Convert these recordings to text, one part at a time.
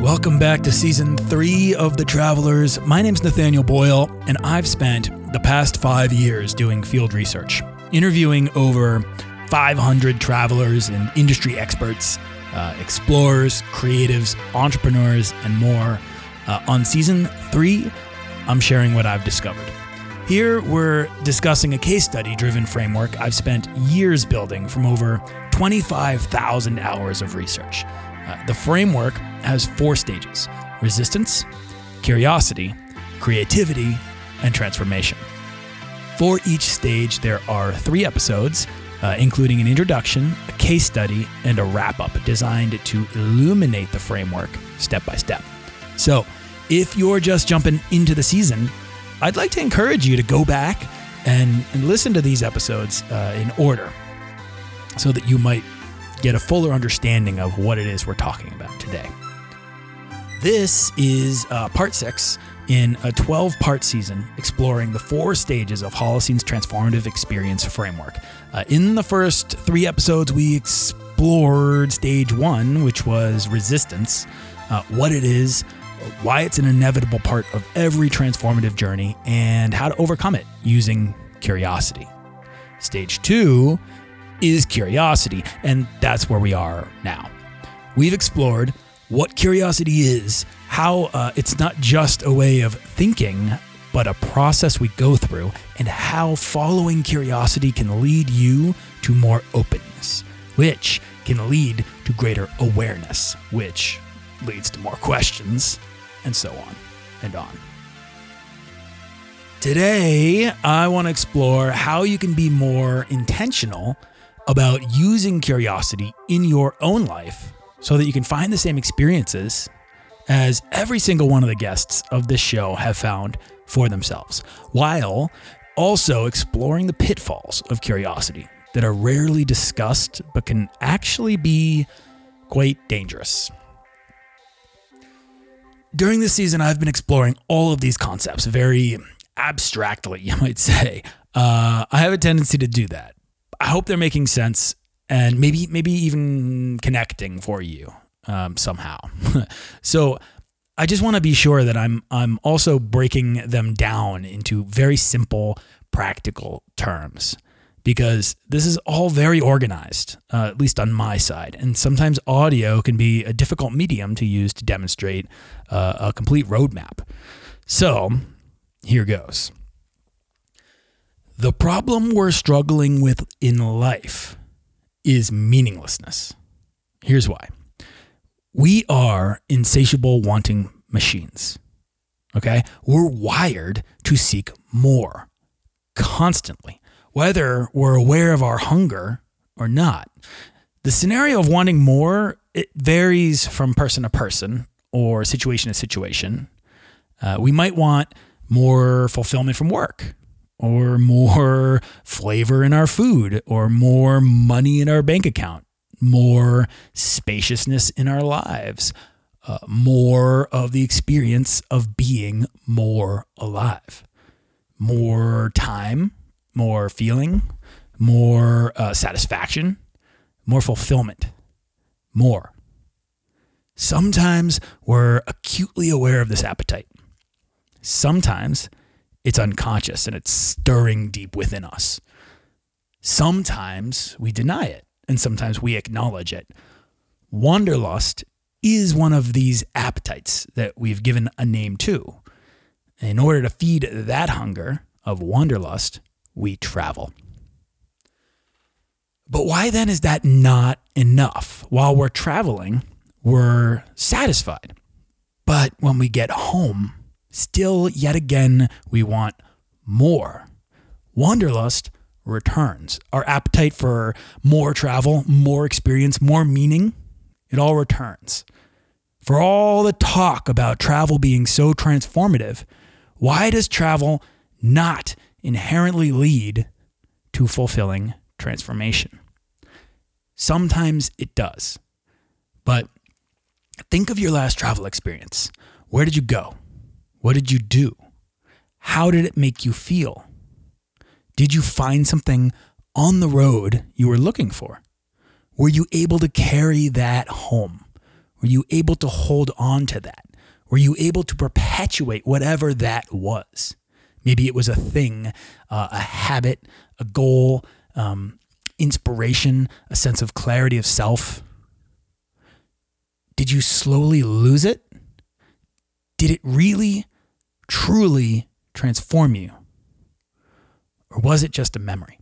Welcome back to season three of The Travelers. My name's Nathaniel Boyle, and I've spent the past five years doing field research, interviewing over 500 travelers and industry experts, uh, explorers, creatives, entrepreneurs, and more. Uh, on season three, I'm sharing what I've discovered. Here, we're discussing a case study driven framework I've spent years building from over 25,000 hours of research. Uh, the framework has four stages resistance, curiosity, creativity, and transformation. For each stage, there are three episodes, uh, including an introduction, a case study, and a wrap up designed to illuminate the framework step by step. So, if you're just jumping into the season, I'd like to encourage you to go back and, and listen to these episodes uh, in order so that you might get a fuller understanding of what it is we're talking about today. This is uh, part six in a 12 part season exploring the four stages of Holocene's transformative experience framework. Uh, in the first three episodes, we explored stage one, which was resistance, uh, what it is, why it's an inevitable part of every transformative journey, and how to overcome it using curiosity. Stage two is curiosity, and that's where we are now. We've explored what curiosity is, how uh, it's not just a way of thinking, but a process we go through, and how following curiosity can lead you to more openness, which can lead to greater awareness, which leads to more questions, and so on and on. Today, I want to explore how you can be more intentional about using curiosity in your own life so that you can find the same experiences as every single one of the guests of this show have found for themselves, while also exploring the pitfalls of curiosity that are rarely discussed but can actually be quite dangerous. During this season, I've been exploring all of these concepts very abstractly, you might say. Uh, I have a tendency to do that. I hope they're making sense and maybe maybe even connecting for you um, somehow. so I just want to be sure that I'm I'm also breaking them down into very simple, practical terms because this is all very organized, uh, at least on my side. And sometimes audio can be a difficult medium to use to demonstrate uh, a complete roadmap. So here goes. The problem we're struggling with in life is meaninglessness. Here's why we are insatiable wanting machines. Okay? We're wired to seek more constantly, whether we're aware of our hunger or not. The scenario of wanting more it varies from person to person or situation to situation. Uh, we might want more fulfillment from work or more flavor in our food, or more money in our bank account, more spaciousness in our lives, uh, more of the experience of being more alive, more time, more feeling, more uh, satisfaction, more fulfillment, more. Sometimes we're acutely aware of this appetite. Sometimes it's unconscious and it's stirring deep within us. Sometimes we deny it and sometimes we acknowledge it. Wanderlust is one of these appetites that we've given a name to. In order to feed that hunger of wanderlust, we travel. But why then is that not enough? While we're traveling, we're satisfied. But when we get home, Still, yet again, we want more. Wanderlust returns. Our appetite for more travel, more experience, more meaning, it all returns. For all the talk about travel being so transformative, why does travel not inherently lead to fulfilling transformation? Sometimes it does, But think of your last travel experience. Where did you go? What did you do? How did it make you feel? Did you find something on the road you were looking for? Were you able to carry that home? Were you able to hold on to that? Were you able to perpetuate whatever that was? Maybe it was a thing, uh, a habit, a goal, um, inspiration, a sense of clarity of self. Did you slowly lose it? Did it really, truly transform you? Or was it just a memory?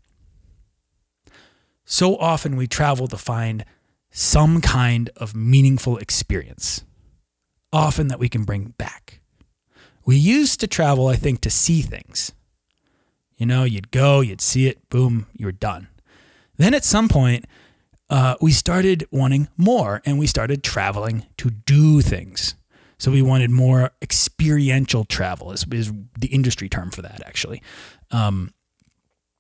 So often we travel to find some kind of meaningful experience, often that we can bring back. We used to travel, I think, to see things. You know, you'd go, you'd see it, boom, you were done. Then at some point, uh, we started wanting more and we started traveling to do things. So we wanted more experiential travel, is, is the industry term for that, actually. Um,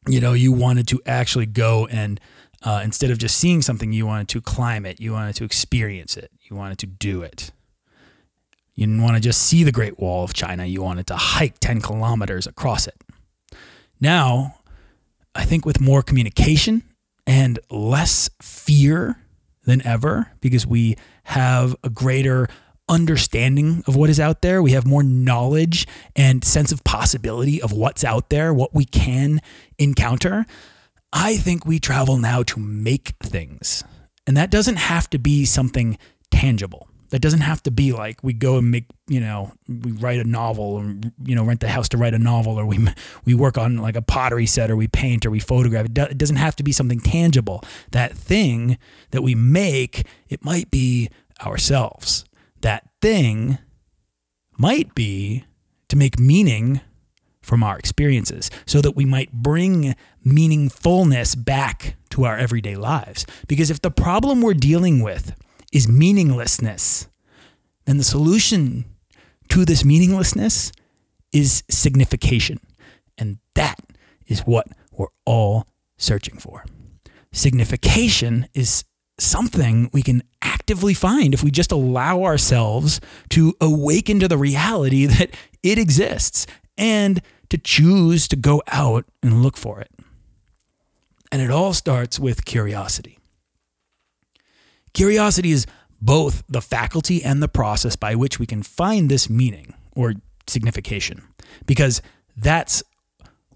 you know, you wanted to actually go and uh, instead of just seeing something, you wanted to climb it, you wanted to experience it, you wanted to do it. You didn't want to just see the Great Wall of China, you wanted to hike 10 kilometers across it. Now, I think with more communication and less fear than ever, because we have a greater understanding of what is out there. We have more knowledge and sense of possibility of what's out there, what we can encounter. I think we travel now to make things. And that doesn't have to be something tangible. That doesn't have to be like we go and make, you know, we write a novel and, you know, rent the house to write a novel or we, we work on like a pottery set or we paint or we photograph. It doesn't have to be something tangible. That thing that we make, it might be ourselves. That thing might be to make meaning from our experiences so that we might bring meaningfulness back to our everyday lives. Because if the problem we're dealing with is meaninglessness, then the solution to this meaninglessness is signification. And that is what we're all searching for. Signification is something we can actively find if we just allow ourselves to awaken to the reality that it exists and to choose to go out and look for it. And it all starts with curiosity. Curiosity is both the faculty and the process by which we can find this meaning or signification, because that's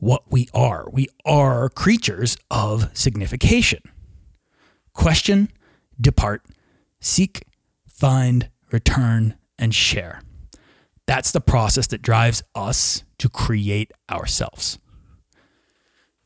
what we are. We are creatures of signification. Question, depart, seek, find, return, and share. That's the process that drives us to create ourselves.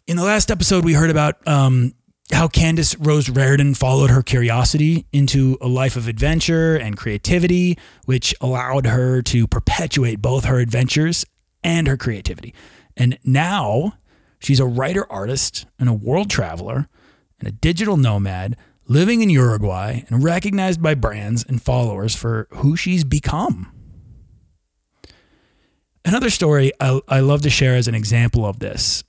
In the last episode, we heard about um, how Candace Rose Rardon followed her curiosity into a life of adventure and creativity, which allowed her to perpetuate both her adventures and her creativity. And now she's a writer artist and a world traveler and a digital nomad living in Uruguay and recognized by brands and followers for who she's become. Another story I, I love to share as an example of this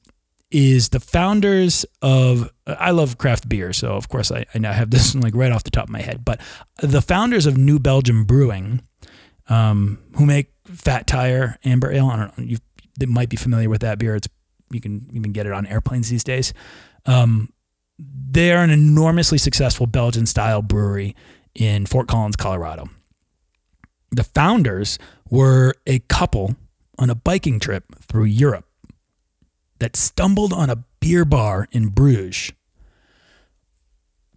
is the founders of I love craft beer, so of course I, I now have this like right off the top of my head. But the founders of New Belgium Brewing, um, who make Fat Tire Amber Ale, I don't know, you might be familiar with that beer. It's you can even get it on airplanes these days. Um, they are an enormously successful Belgian style brewery in Fort Collins, Colorado. The founders were a couple on a biking trip through Europe that stumbled on a beer bar in Bruges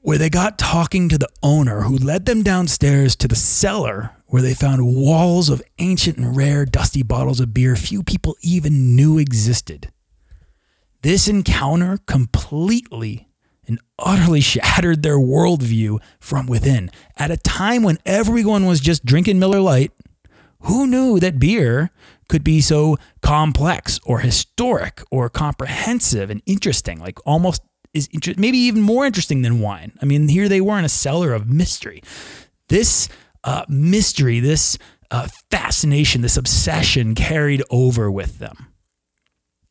where they got talking to the owner who led them downstairs to the cellar where they found walls of ancient and rare dusty bottles of beer few people even knew existed. This encounter completely and utterly shattered their worldview from within. At a time when everyone was just drinking Miller Lite, who knew that beer could be so complex or historic or comprehensive and interesting, like almost is inter- maybe even more interesting than wine. I mean, here they were in a cellar of mystery. This uh, mystery, this uh, fascination, this obsession carried over with them.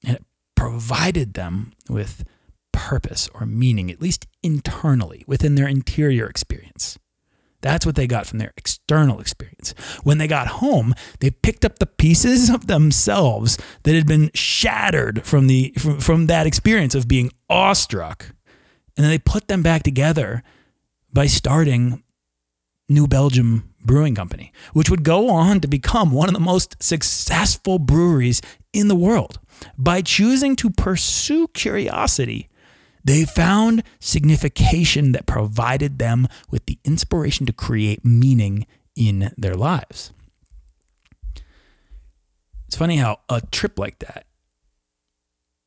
And it provided them with purpose or meaning, at least internally, within their interior experience. That's what they got from their external experience. When they got home, they picked up the pieces of themselves that had been shattered from the from, from that experience of being awestruck, and then they put them back together by starting New Belgium Brewing Company, which would go on to become one of the most successful breweries in the world. By choosing to pursue curiosity, they found signification that provided them with the inspiration to create meaning in their lives. It's funny how a trip like that,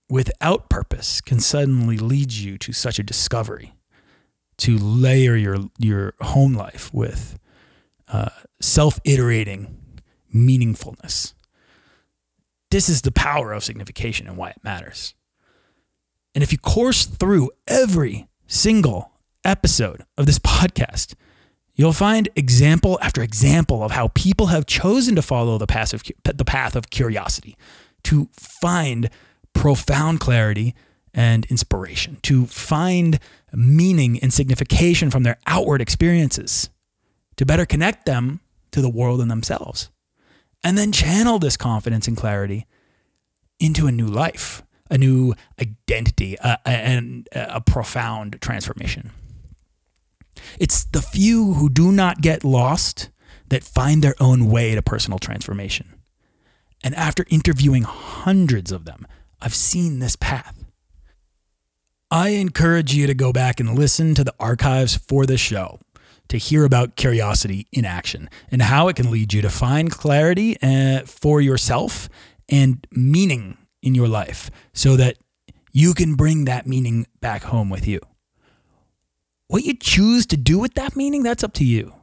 without purpose, can suddenly lead you to such a discovery, to layer your, your home life with uh, self iterating meaningfulness. This is the power of signification and why it matters. And if you course through every single episode of this podcast, you'll find example after example of how people have chosen to follow the path of, the path of curiosity to find profound clarity and inspiration, to find meaning and signification from their outward experiences, to better connect them to the world and themselves, and then channel this confidence and clarity into a new life a new identity and a profound transformation. It's the few who do not get lost that find their own way to personal transformation. And after interviewing hundreds of them, I've seen this path. I encourage you to go back and listen to the archives for this show to hear about curiosity in action and how it can lead you to find clarity uh, for yourself and meaning in your life so that you can bring that meaning back home with you. What you choose to do with that meaning, that's up to you.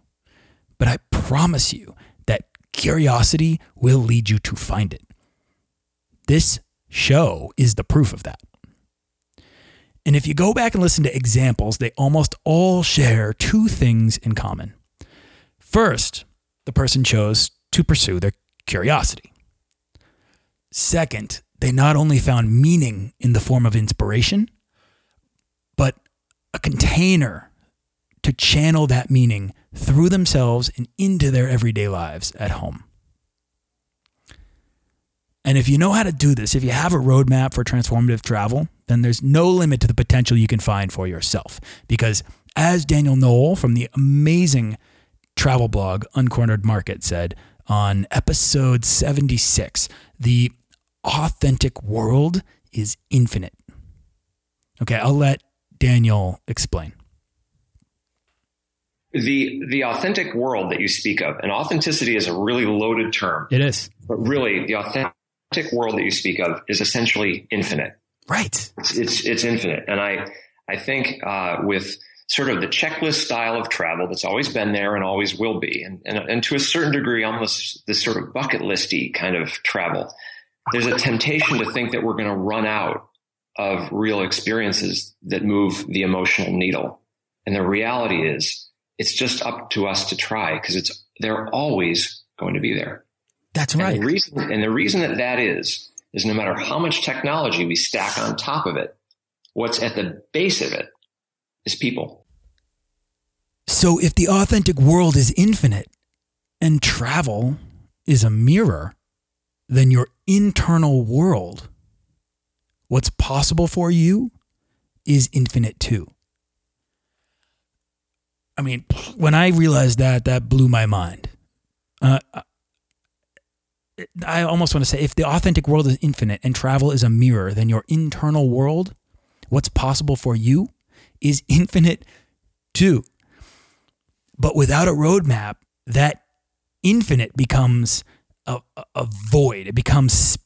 But I promise you that curiosity will lead you to find it. This show is the proof of that. And if you go back and listen to examples, they almost all share two things in common. First, the person chose to pursue their curiosity. Second, they not only found meaning in the form of inspiration, but a container to channel that meaning through themselves and into their everyday lives at home. And if you know how to do this, if you have a roadmap for transformative travel, then there's no limit to the potential you can find for yourself. Because as Daniel Noll from the amazing travel blog Uncornered Market said on episode 76, the authentic world is infinite. Okay, I'll let Daniel explain. The the authentic world that you speak of, and authenticity is a really loaded term. It is. But really, the authentic world that you speak of is essentially infinite. Right. It's it's, it's infinite, and I I think uh, with sort of the checklist style of travel that's always been there and always will be, and and, and to a certain degree, almost this sort of bucket listy kind of travel there's a temptation to think that we're going to run out of real experiences that move the emotional needle. And the reality is it's just up to us to try because it's, they're always going to be there. That's right. And the, reason, and the reason that that is, is no matter how much technology we stack on top of it, what's at the base of it is people. So if the authentic world is infinite and travel is a mirror, then your internal world, what's possible for you, is infinite too. I mean, when I realized that, that blew my mind. Uh, I almost want to say if the authentic world is infinite and travel is a mirror, then your internal world, what's possible for you, is infinite too. But without a roadmap, that infinite becomes a, a void. It becomes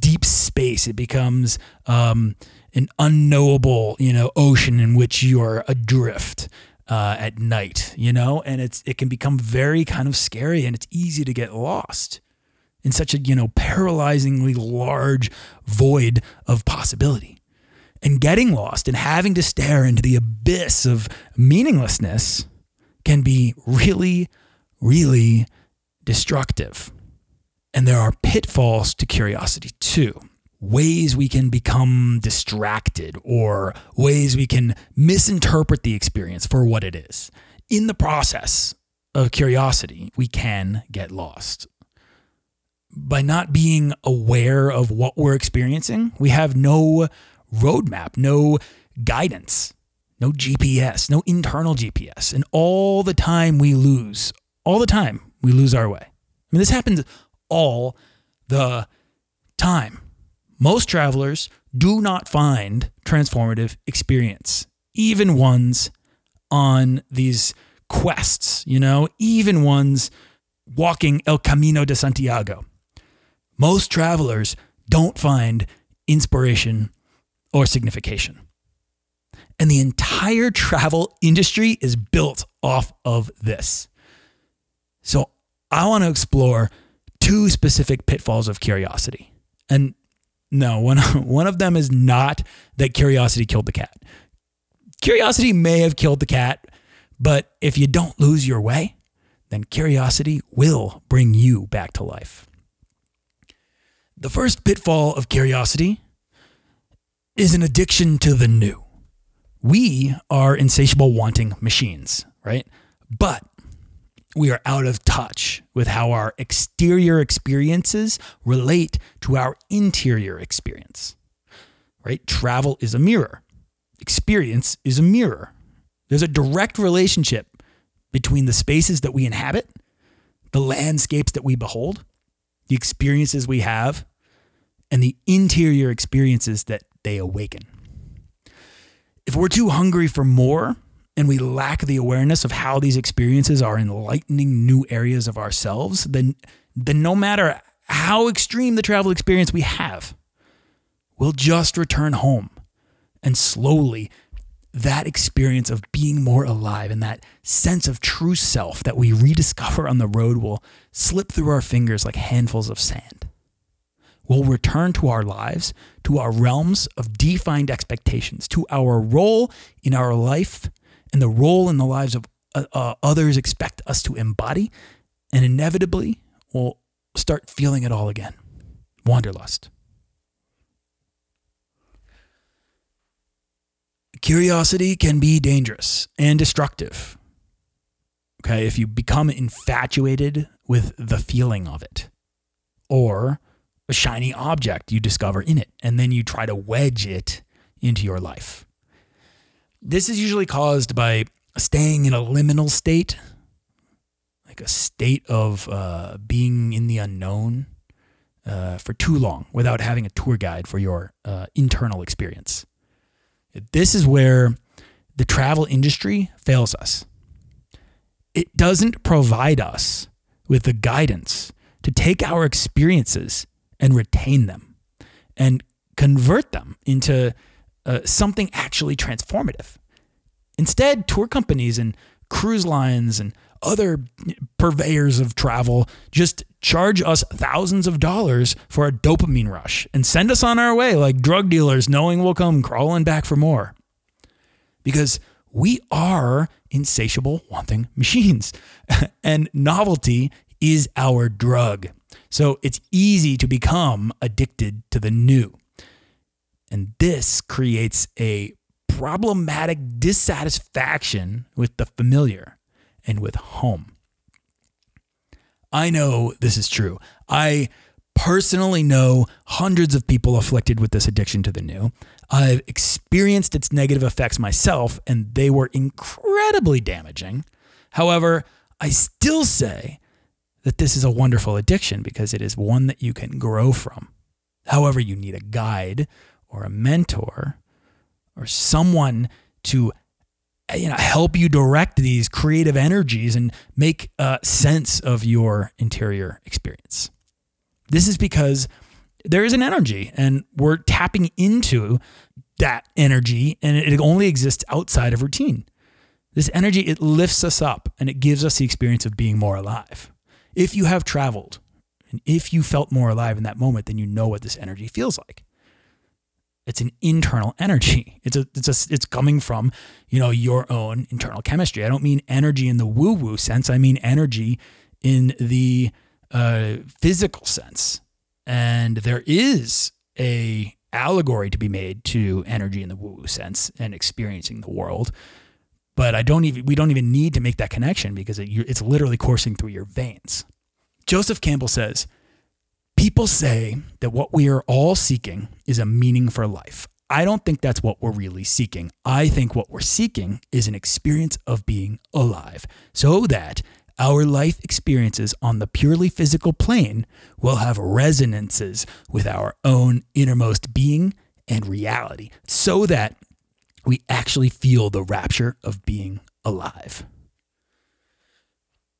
deep space. It becomes um, an unknowable, you know, ocean in which you're adrift uh, at night. You know, and it's it can become very kind of scary, and it's easy to get lost in such a you know paralyzingly large void of possibility. And getting lost and having to stare into the abyss of meaninglessness can be really, really destructive. And there are pitfalls to curiosity too. Ways we can become distracted or ways we can misinterpret the experience for what it is. In the process of curiosity, we can get lost. By not being aware of what we're experiencing, we have no roadmap, no guidance, no GPS, no internal GPS. And all the time we lose, all the time we lose our way. I mean, this happens all the time. Most travelers do not find transformative experience, even ones on these quests, you know, even ones walking El Camino de Santiago. Most travelers don't find inspiration or signification. And the entire travel industry is built off of this. So I want to explore two specific pitfalls of curiosity. And no, one, one of them is not that curiosity killed the cat. Curiosity may have killed the cat, but if you don't lose your way, then curiosity will bring you back to life. The first pitfall of curiosity is an addiction to the new. We are insatiable wanting machines, right? But we are out of touch with how our exterior experiences relate to our interior experience, right? Travel is a mirror, experience is a mirror. There's a direct relationship between the spaces that we inhabit, the landscapes that we behold, the experiences we have, and the interior experiences that they awaken. If we're too hungry for more and we lack the awareness of how these experiences are enlightening new areas of ourselves, then, then no matter how extreme the travel experience we have, we'll just return home and slowly that experience of being more alive and that sense of true self that we rediscover on the road will slip through our fingers like handfuls of sand. We'll return to our lives, to our realms of defined expectations, to our role in our life and the role in the lives of uh, uh, others expect us to embody, and inevitably we'll start feeling it all again. Wanderlust. Curiosity can be dangerous and destructive. Okay, if you become infatuated with the feeling of it, or a shiny object you discover in it, and then you try to wedge it into your life. This is usually caused by staying in a liminal state, like a state of uh, being in the unknown uh, for too long without having a tour guide for your uh, internal experience. This is where the travel industry fails us. It doesn't provide us with the guidance to take our experiences and retain them and convert them into uh, something actually transformative. Instead, tour companies and cruise lines and other purveyors of travel just charge us thousands of dollars for a dopamine rush and send us on our way like drug dealers knowing we'll come crawling back for more. Because we are insatiable wanting machines and novelty is our drug. So it's easy to become addicted to the new. And this creates a problematic dissatisfaction with the familiar and with home. I know this is true. I personally know hundreds of people afflicted with this addiction to the new. I've experienced its negative effects myself, and they were incredibly damaging. However, I still say that this is a wonderful addiction because it is one that you can grow from. However, you need a guide or a mentor or someone to you know help you direct these creative energies and make sense of your interior experience. This is because there is an energy, and we're tapping into that energy, and it only exists outside of routine. This energy it lifts us up and it gives us the experience of being more alive. If you have traveled and if you felt more alive in that moment, then you know what this energy feels like. It's an internal energy. It's a it's a it's coming from, you know, your own internal chemistry. I don't mean energy in the woo-woo sense. I mean energy in the uh, physical sense. And there is a allegory to be made to energy in the woo-woo sense and experiencing the world. but I don't even we don't even need to make that connection because it, it's literally coursing through your veins. Joseph Campbell says, "People say that what we are all seeking is a meaning for life. I don't think that's what we're really seeking. I think what we're seeking is an experience of being alive, so that our life experiences on the purely physical plane will have resonances with our own innermost being and reality, so that we actually feel the rapture of being alive.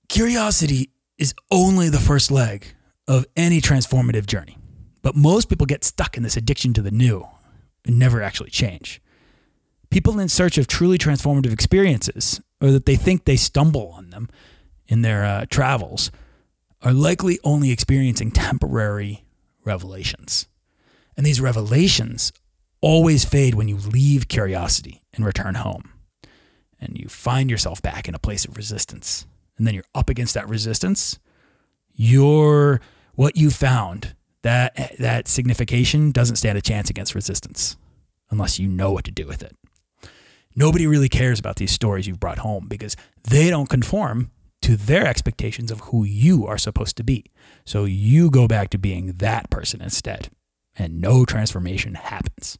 Curiosity is only the first leg of any transformative journey, but most people get stuck in this addiction to the new and never actually change. People in search of truly transformative experiences, or that they think they stumble on them in their uh, travels, are likely only experiencing temporary revelations. And these revelations always fade when you leave curiosity and return home. And you find yourself back in a place of resistance. And then you're up against that resistance. You're what you found, that that signification doesn't stand a chance against resistance unless you know what to do with it. Nobody really cares about these stories you've brought home because they don't conform to their expectations of who you are supposed to be. So you go back to being that person instead, and no transformation happens.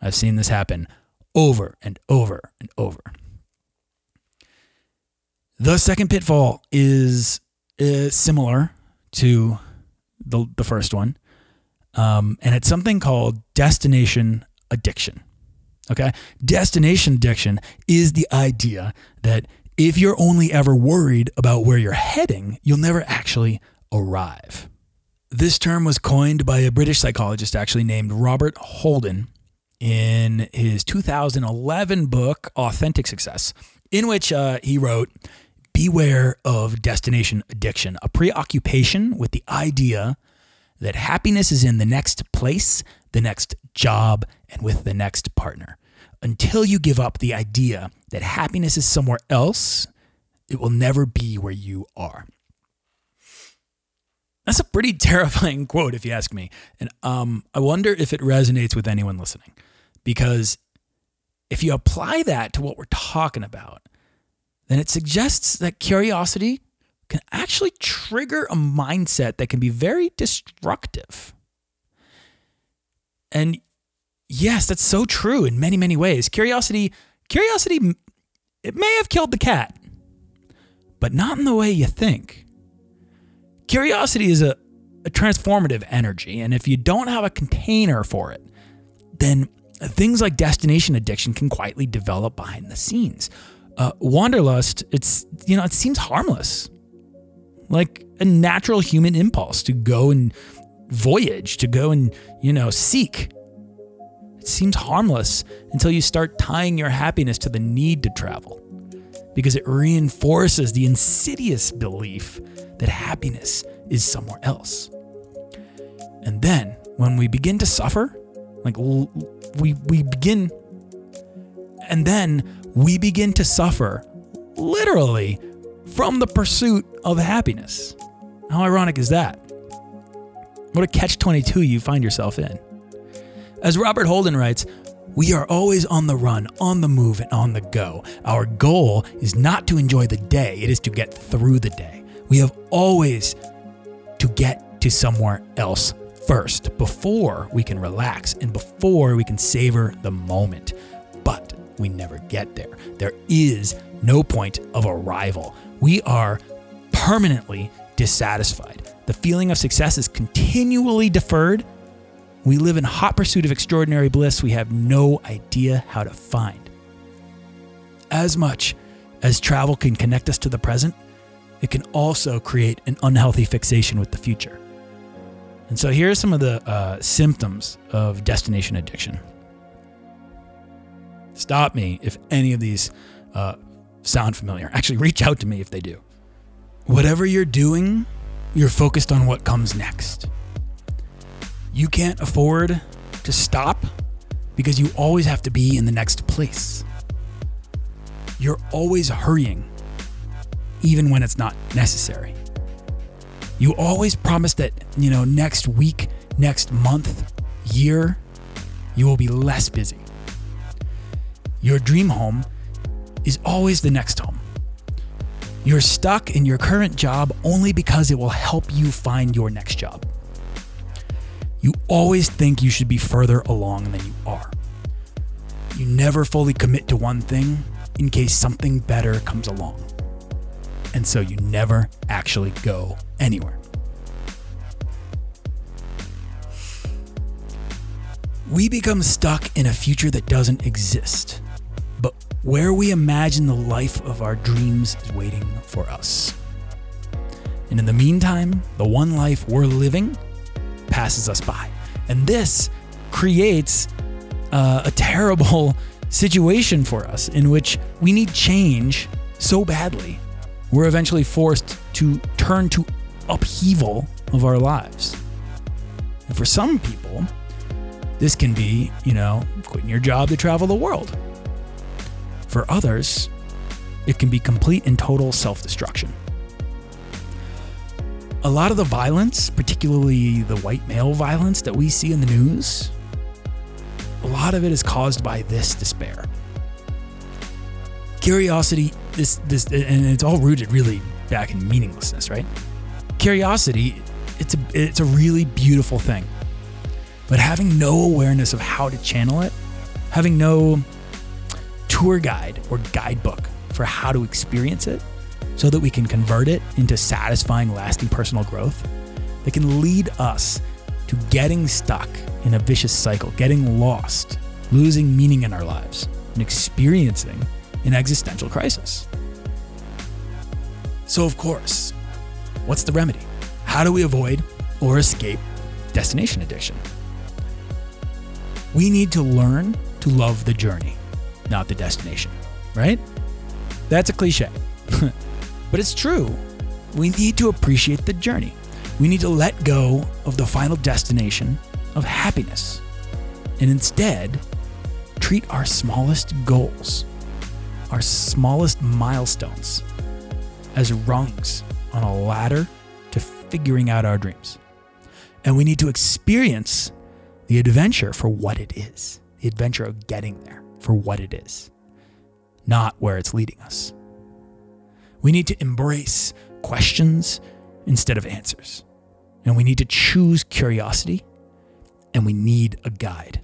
I've seen this happen over and over and over. The second pitfall is uh, similar to the, the first one, um, and it's something called destination addiction. Okay. Destination addiction is the idea that if you're only ever worried about where you're heading, you'll never actually arrive. This term was coined by a British psychologist actually named Robert Holden in his 2011 book, Authentic Success, in which uh, he wrote, Beware of destination addiction, a preoccupation with the idea that happiness is in the next place, the next job, and with the next partner. Until you give up the idea that happiness is somewhere else, it will never be where you are. That's a pretty terrifying quote, if you ask me. And um, I wonder if it resonates with anyone listening. Because if you apply that to what we're talking about, then it suggests that curiosity can actually trigger a mindset that can be very destructive. And yes, that's so true in many, many ways. Curiosity, curiosity, it may have killed the cat, but not in the way you think. Curiosity is a, a transformative energy, and if you don't have a container for it, then things like destination addiction can quietly develop behind the scenes. Uh, wanderlust, it's you know, it seems harmless, like a natural human impulse to go and voyage, to go and you know seek. It seems harmless until you start tying your happiness to the need to travel, because it reinforces the insidious belief that happiness is somewhere else. And then when we begin to suffer, like we we begin and then we begin to suffer literally from the pursuit of happiness. How ironic is that? What a catch 22 you find yourself in. As Robert Holden writes, we are always on the run, on the move, and on the go. Our goal is not to enjoy the day, it is to get through the day. We have always to get to somewhere else first before we can relax and before we can savor the moment. But we never get there. There is no point of arrival. We are permanently dissatisfied. The feeling of success is continually deferred. We live in hot pursuit of extraordinary bliss we have no idea how to find. As much as travel can connect us to the present, it can also create an unhealthy fixation with the future. And so here are some of the uh, symptoms of destination addiction. Stop me if any of these uh, sound familiar. Actually, reach out to me if they do. Whatever you're doing, you're focused on what comes next. You can't afford to stop because you always have to be in the next place. You're always hurrying, even when it's not necessary. You always promise that, you know, next week, next month, year, you will be less busy. Your dream home is always the next home. You're stuck in your current job only because it will help you find your next job. You always think you should be further along than you are. You never fully commit to one thing in case something better comes along. And so you never actually go anywhere. We become stuck in a future that doesn't exist, where we imagine the life of our dreams is waiting for us. And in the meantime, the one life we're living passes us by. And this creates uh, a terrible situation for us in which we need change so badly, we're eventually forced to turn to upheaval of our lives. And for some people, this can be, you know, quitting your job to travel the world. For others, it can be complete and total self destruction. A lot of the violence, particularly the white male violence that we see in the news, a lot of it is caused by this despair. Curiosity, this this and it's all rooted really back in meaninglessness, right? Curiosity, it's a it's a really beautiful thing. But having no awareness of how to channel it, having no tour guide or guidebook for how to experience it so that we can convert it into satisfying, lasting personal growth that can lead us to getting stuck in a vicious cycle, getting lost, losing meaning in our lives, and experiencing an existential crisis. So, of course, what's the remedy? How do we avoid or escape destination addiction? We need to learn to love the journey, not the destination, right? That's a cliche, but it's true. We need to appreciate the journey. We need to let go of the final destination of happiness and instead treat our smallest goals, our smallest milestones, as rungs on a ladder to figuring out our dreams. And we need to experience the adventure for what it is the adventure of getting there for what it is, not where it's leading us. We need to embrace questions instead of answers. And we need to choose curiosity and we need a guide.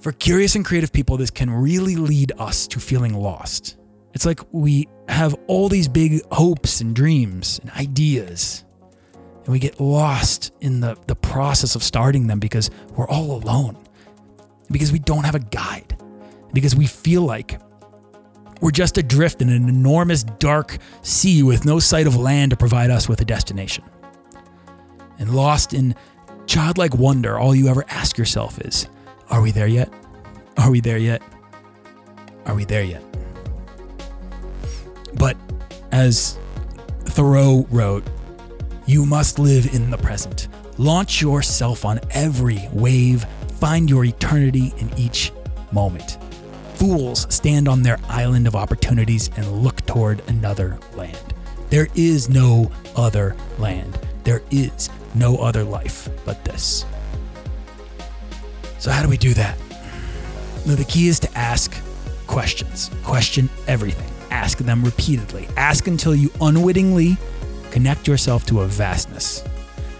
For curious and creative people, this can really lead us to feeling lost. It's like we have all these big hopes and dreams and ideas, and we get lost in the, the process of starting them because we're all alone, because we don't have a guide, because we feel like we're just adrift in an enormous dark sea with no sight of land to provide us with a destination. And lost in childlike wonder, all you ever ask yourself is, Are we there yet? Are we there yet? Are we there yet? But as Thoreau wrote, you must live in the present. Launch yourself on every wave. Find your eternity in each moment. Fools stand on their island of opportunities and look toward another land. There is no other land. There is no other life but this. So, how do we do that? Now, the key is to ask questions. Question everything. Ask them repeatedly. Ask until you unwittingly connect yourself to a vastness.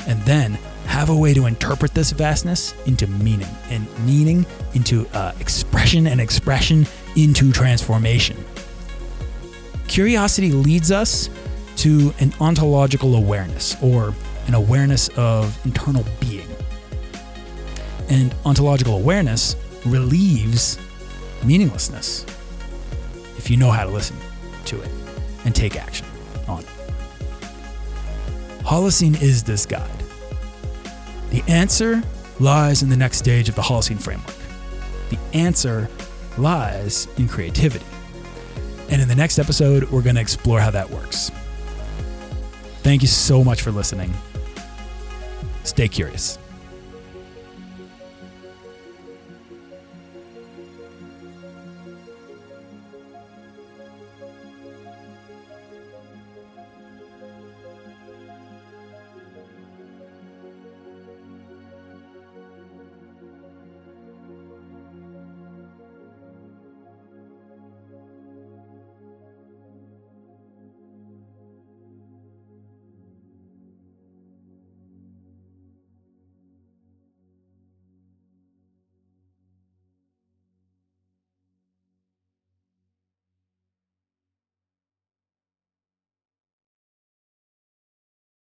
And then have a way to interpret this vastness into meaning, and meaning into uh, expression, and expression into transformation. Curiosity leads us to an ontological awareness, or an awareness of internal being. And ontological awareness relieves meaninglessness if you know how to listen to it and take action on it. Holocene is this guide. The answer lies in the next stage of the Holocene framework. The answer lies in creativity. And in the next episode, we're going to explore how that works. Thank you so much for listening. Stay curious.